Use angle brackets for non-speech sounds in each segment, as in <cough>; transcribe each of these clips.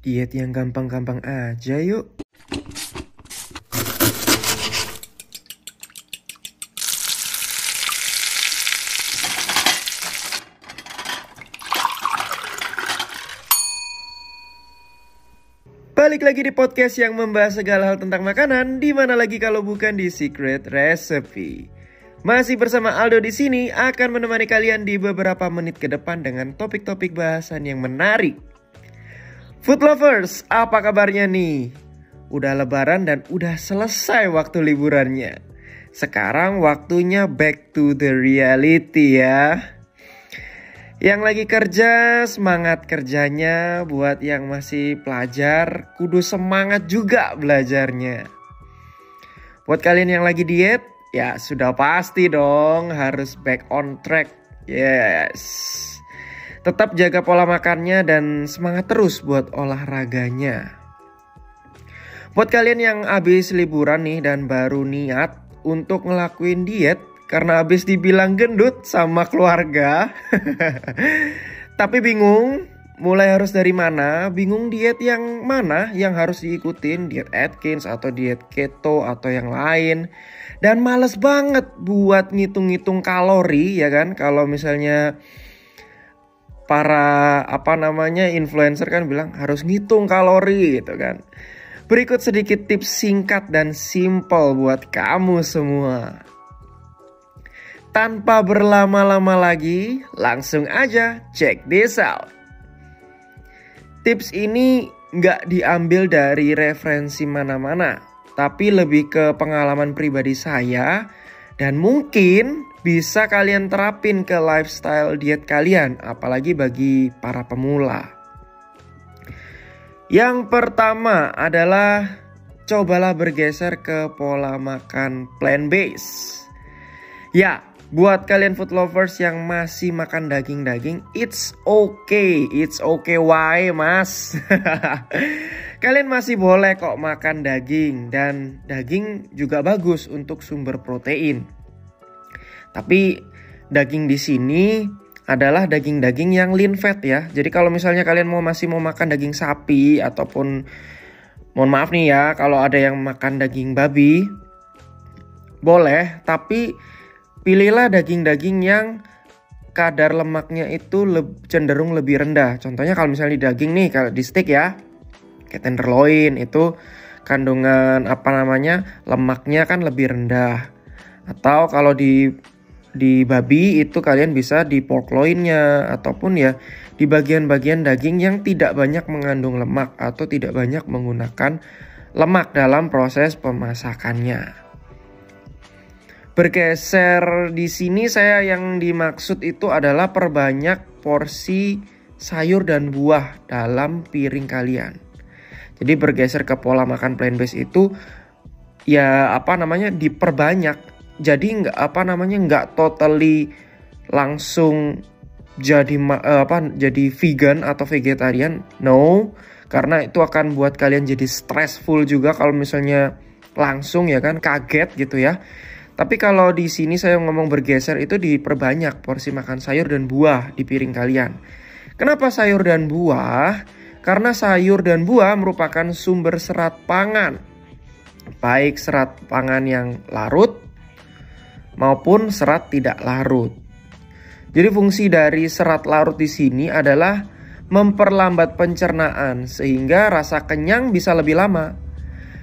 Diet yang gampang-gampang aja yuk. Balik lagi di podcast yang membahas segala hal tentang makanan, di mana lagi kalau bukan di Secret Recipe. Masih bersama Aldo di sini akan menemani kalian di beberapa menit ke depan dengan topik-topik bahasan yang menarik. Food lovers, apa kabarnya nih? Udah lebaran dan udah selesai waktu liburannya. Sekarang waktunya back to the reality ya. Yang lagi kerja, semangat kerjanya. Buat yang masih pelajar, kudu semangat juga belajarnya. Buat kalian yang lagi diet, ya sudah pasti dong harus back on track. Yes. Tetap jaga pola makannya dan semangat terus buat olahraganya. Buat kalian yang habis liburan nih dan baru niat untuk ngelakuin diet, karena habis dibilang gendut sama keluarga. <laughs> Tapi bingung mulai harus dari mana, bingung diet yang mana yang harus diikutin, diet Atkins atau diet keto atau yang lain. Dan males banget buat ngitung-ngitung kalori ya kan kalau misalnya para apa namanya influencer kan bilang harus ngitung kalori gitu kan. Berikut sedikit tips singkat dan simple buat kamu semua. Tanpa berlama-lama lagi, langsung aja check this out. Tips ini nggak diambil dari referensi mana-mana, tapi lebih ke pengalaman pribadi saya dan mungkin bisa kalian terapin ke lifestyle diet kalian, apalagi bagi para pemula. Yang pertama adalah cobalah bergeser ke pola makan plant-based. Ya, Buat kalian food lovers yang masih makan daging-daging, it's okay, it's okay. Why, mas? <laughs> kalian masih boleh kok makan daging dan daging juga bagus untuk sumber protein. Tapi daging di sini adalah daging-daging yang lean fat ya. Jadi kalau misalnya kalian mau masih mau makan daging sapi ataupun mohon maaf nih ya kalau ada yang makan daging babi boleh, tapi Pilihlah daging-daging yang kadar lemaknya itu le cenderung lebih rendah. Contohnya kalau misalnya di daging nih, kalau di steak ya, kayak tenderloin itu kandungan apa namanya lemaknya kan lebih rendah. Atau kalau di di babi itu kalian bisa di pork loinnya ataupun ya di bagian-bagian daging yang tidak banyak mengandung lemak atau tidak banyak menggunakan lemak dalam proses pemasakannya. Bergeser di sini saya yang dimaksud itu adalah perbanyak porsi sayur dan buah dalam piring kalian. Jadi bergeser ke pola makan plant based itu ya apa namanya diperbanyak. Jadi nggak apa namanya nggak totally langsung jadi uh, apa jadi vegan atau vegetarian. No, karena itu akan buat kalian jadi stressful juga kalau misalnya langsung ya kan kaget gitu ya. Tapi kalau di sini saya ngomong bergeser itu diperbanyak porsi makan sayur dan buah di piring kalian. Kenapa sayur dan buah? Karena sayur dan buah merupakan sumber serat pangan. Baik serat pangan yang larut maupun serat tidak larut. Jadi fungsi dari serat larut di sini adalah memperlambat pencernaan sehingga rasa kenyang bisa lebih lama.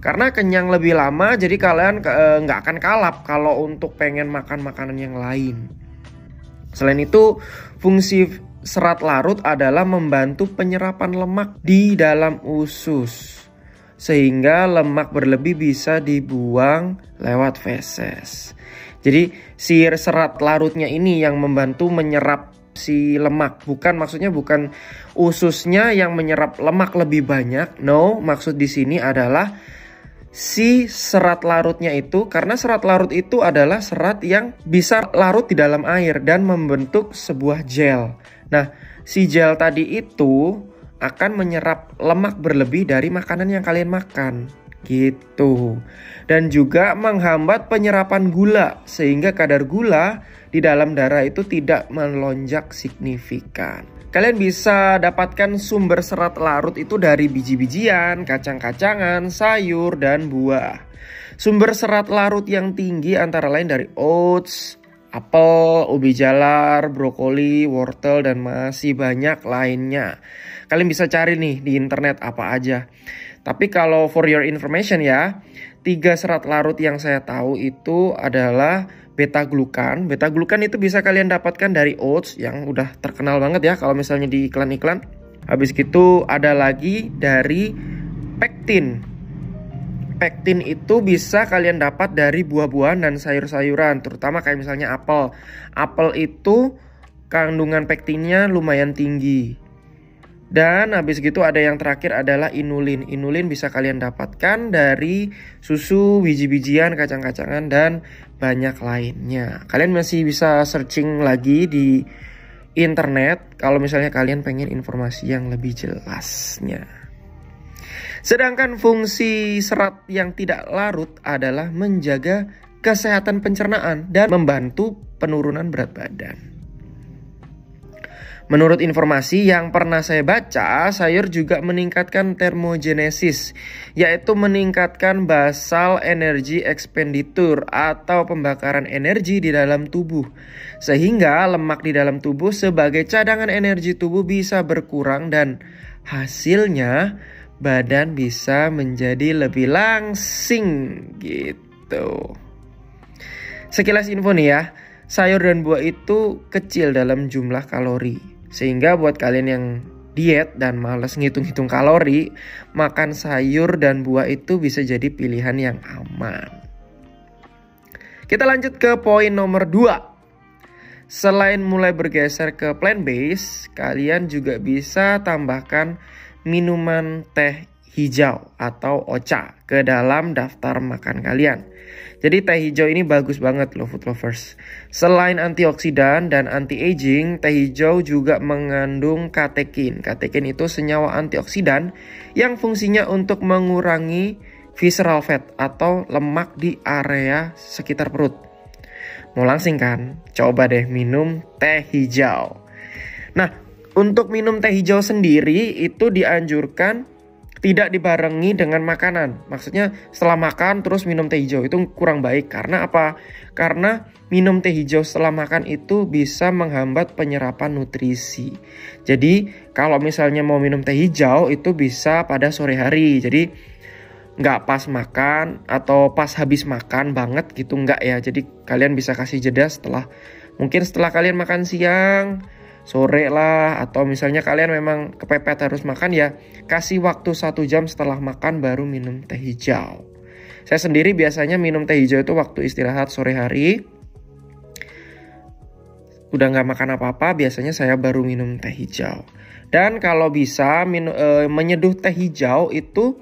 Karena kenyang lebih lama jadi kalian eh, nggak e, akan kalap kalau untuk pengen makan makanan yang lain. Selain itu, fungsi serat larut adalah membantu penyerapan lemak di dalam usus. Sehingga lemak berlebih bisa dibuang lewat feses. Jadi si serat larutnya ini yang membantu menyerap si lemak bukan maksudnya bukan ususnya yang menyerap lemak lebih banyak no maksud di sini adalah si serat larutnya itu karena serat larut itu adalah serat yang bisa larut di dalam air dan membentuk sebuah gel. Nah, si gel tadi itu akan menyerap lemak berlebih dari makanan yang kalian makan. Gitu. Dan juga menghambat penyerapan gula sehingga kadar gula di dalam darah itu tidak melonjak signifikan. Kalian bisa dapatkan sumber serat larut itu dari biji-bijian, kacang-kacangan, sayur, dan buah. Sumber serat larut yang tinggi antara lain dari oats, apel, ubi jalar, brokoli, wortel, dan masih banyak lainnya. Kalian bisa cari nih di internet apa aja. Tapi kalau for your information ya, tiga serat larut yang saya tahu itu adalah beta glukan. Beta glukan itu bisa kalian dapatkan dari oats yang udah terkenal banget ya kalau misalnya di iklan-iklan. Habis gitu ada lagi dari pektin. Pektin itu bisa kalian dapat dari buah-buahan dan sayur-sayuran, terutama kayak misalnya apel. Apel itu kandungan pektinnya lumayan tinggi. Dan habis gitu ada yang terakhir adalah inulin. Inulin bisa kalian dapatkan dari susu, biji-bijian, kacang-kacangan, dan banyak lainnya. Kalian masih bisa searching lagi di internet kalau misalnya kalian pengen informasi yang lebih jelasnya. Sedangkan fungsi serat yang tidak larut adalah menjaga kesehatan pencernaan dan membantu penurunan berat badan. Menurut informasi yang pernah saya baca, sayur juga meningkatkan termogenesis, yaitu meningkatkan basal energi expenditure atau pembakaran energi di dalam tubuh. Sehingga lemak di dalam tubuh sebagai cadangan energi tubuh bisa berkurang dan hasilnya badan bisa menjadi lebih langsing gitu. Sekilas info nih ya, sayur dan buah itu kecil dalam jumlah kalori. Sehingga buat kalian yang diet dan males ngitung-hitung kalori, makan sayur dan buah itu bisa jadi pilihan yang aman. Kita lanjut ke poin nomor 2. Selain mulai bergeser ke plant based, kalian juga bisa tambahkan minuman teh hijau atau ocha ke dalam daftar makan kalian. Jadi teh hijau ini bagus banget loh food lovers. Selain antioksidan dan anti-aging, teh hijau juga mengandung katekin. Katekin itu senyawa antioksidan yang fungsinya untuk mengurangi visceral fat atau lemak di area sekitar perut. Mau langsing kan? Coba deh minum teh hijau. Nah, untuk minum teh hijau sendiri itu dianjurkan tidak dibarengi dengan makanan. Maksudnya setelah makan terus minum teh hijau itu kurang baik karena apa? Karena minum teh hijau setelah makan itu bisa menghambat penyerapan nutrisi. Jadi kalau misalnya mau minum teh hijau itu bisa pada sore hari. Jadi nggak pas makan atau pas habis makan banget gitu nggak ya. Jadi kalian bisa kasih jeda setelah mungkin setelah kalian makan siang sore lah atau misalnya kalian memang kepepet harus makan ya kasih waktu satu jam setelah makan baru minum teh hijau. Saya sendiri biasanya minum teh hijau itu waktu istirahat sore hari. Udah nggak makan apa-apa, biasanya saya baru minum teh hijau. Dan kalau bisa minu, e, menyeduh teh hijau itu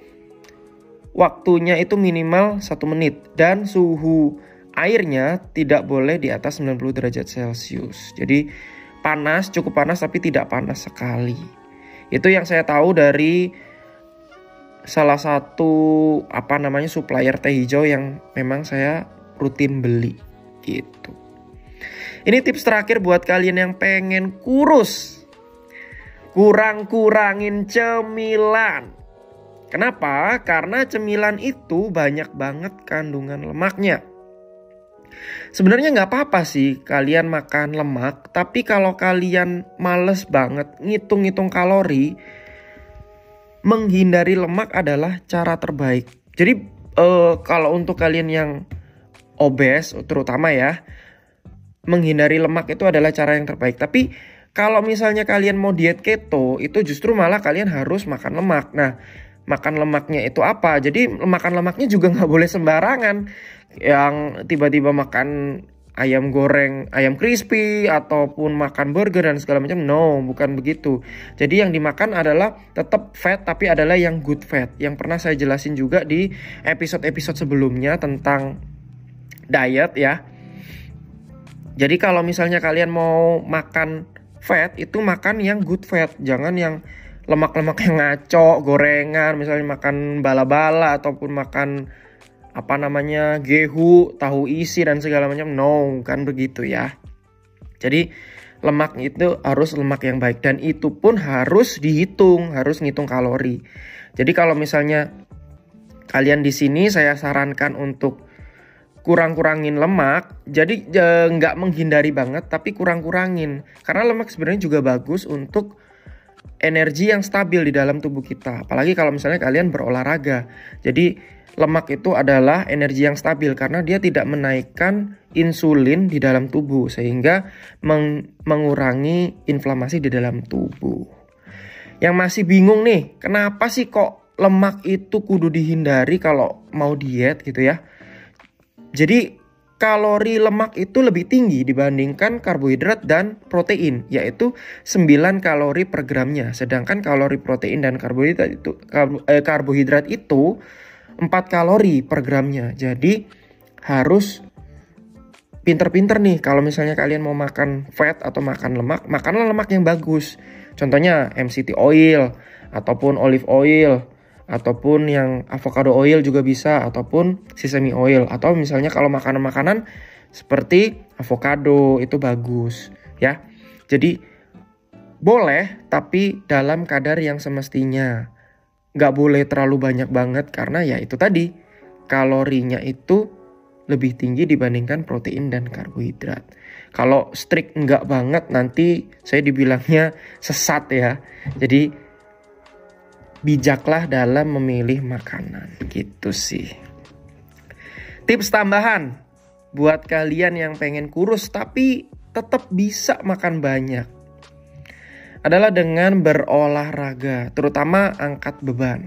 waktunya itu minimal satu menit dan suhu airnya tidak boleh di atas 90 derajat Celcius. Jadi panas, cukup panas tapi tidak panas sekali. Itu yang saya tahu dari salah satu apa namanya supplier teh hijau yang memang saya rutin beli gitu. Ini tips terakhir buat kalian yang pengen kurus. Kurang-kurangin cemilan. Kenapa? Karena cemilan itu banyak banget kandungan lemaknya. Sebenarnya nggak apa-apa sih kalian makan lemak, tapi kalau kalian males banget ngitung-ngitung kalori, menghindari lemak adalah cara terbaik. Jadi uh, kalau untuk kalian yang obes, terutama ya, menghindari lemak itu adalah cara yang terbaik. Tapi kalau misalnya kalian mau diet keto, itu justru malah kalian harus makan lemak. Nah, makan lemaknya itu apa? Jadi makan lemaknya juga <laughs> nggak boleh sembarangan yang tiba-tiba makan ayam goreng, ayam crispy ataupun makan burger dan segala macam. No, bukan begitu. Jadi yang dimakan adalah tetap fat tapi adalah yang good fat. Yang pernah saya jelasin juga di episode-episode sebelumnya tentang diet ya. Jadi kalau misalnya kalian mau makan fat itu makan yang good fat, jangan yang lemak-lemak yang ngaco, gorengan, misalnya makan bala-bala ataupun makan apa namanya gehu, tahu isi dan segala macam. No, kan begitu ya. Jadi lemak itu harus lemak yang baik dan itu pun harus dihitung, harus ngitung kalori. Jadi kalau misalnya kalian di sini saya sarankan untuk kurang-kurangin lemak, jadi nggak menghindari banget tapi kurang-kurangin karena lemak sebenarnya juga bagus untuk energi yang stabil di dalam tubuh kita. Apalagi kalau misalnya kalian berolahraga. Jadi lemak itu adalah energi yang stabil karena dia tidak menaikkan insulin di dalam tubuh sehingga meng mengurangi inflamasi di dalam tubuh. Yang masih bingung nih, kenapa sih kok lemak itu kudu dihindari kalau mau diet gitu ya? Jadi kalori lemak itu lebih tinggi dibandingkan karbohidrat dan protein, yaitu 9 kalori per gramnya. Sedangkan kalori protein dan karbohidrat itu eh, karbohidrat itu 4 kalori per gramnya. Jadi harus pinter-pinter nih kalau misalnya kalian mau makan fat atau makan lemak, makanlah lemak yang bagus. Contohnya MCT oil ataupun olive oil ataupun yang avocado oil juga bisa ataupun sesame oil atau misalnya kalau makanan-makanan seperti avocado itu bagus ya. Jadi boleh tapi dalam kadar yang semestinya. Nggak boleh terlalu banyak banget karena ya itu tadi kalorinya itu lebih tinggi dibandingkan protein dan karbohidrat. Kalau strict nggak banget nanti saya dibilangnya sesat ya. Jadi bijaklah dalam memilih makanan gitu sih. Tips tambahan buat kalian yang pengen kurus tapi tetap bisa makan banyak adalah dengan berolahraga, terutama angkat beban.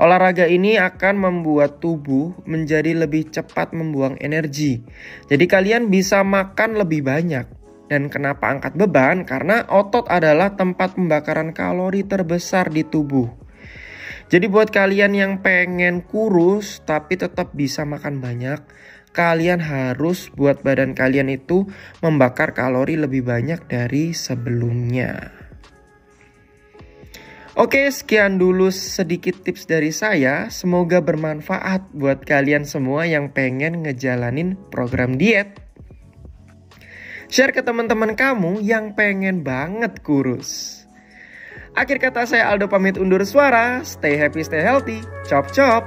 Olahraga ini akan membuat tubuh menjadi lebih cepat membuang energi. Jadi kalian bisa makan lebih banyak dan kenapa angkat beban? Karena otot adalah tempat pembakaran kalori terbesar di tubuh. Jadi buat kalian yang pengen kurus tapi tetap bisa makan banyak, kalian harus buat badan kalian itu membakar kalori lebih banyak dari sebelumnya. Oke, sekian dulu sedikit tips dari saya. Semoga bermanfaat buat kalian semua yang pengen ngejalanin program diet. Share ke teman-teman kamu yang pengen banget kurus. Akhir kata saya Aldo pamit undur suara. Stay happy, stay healthy. Chop chop.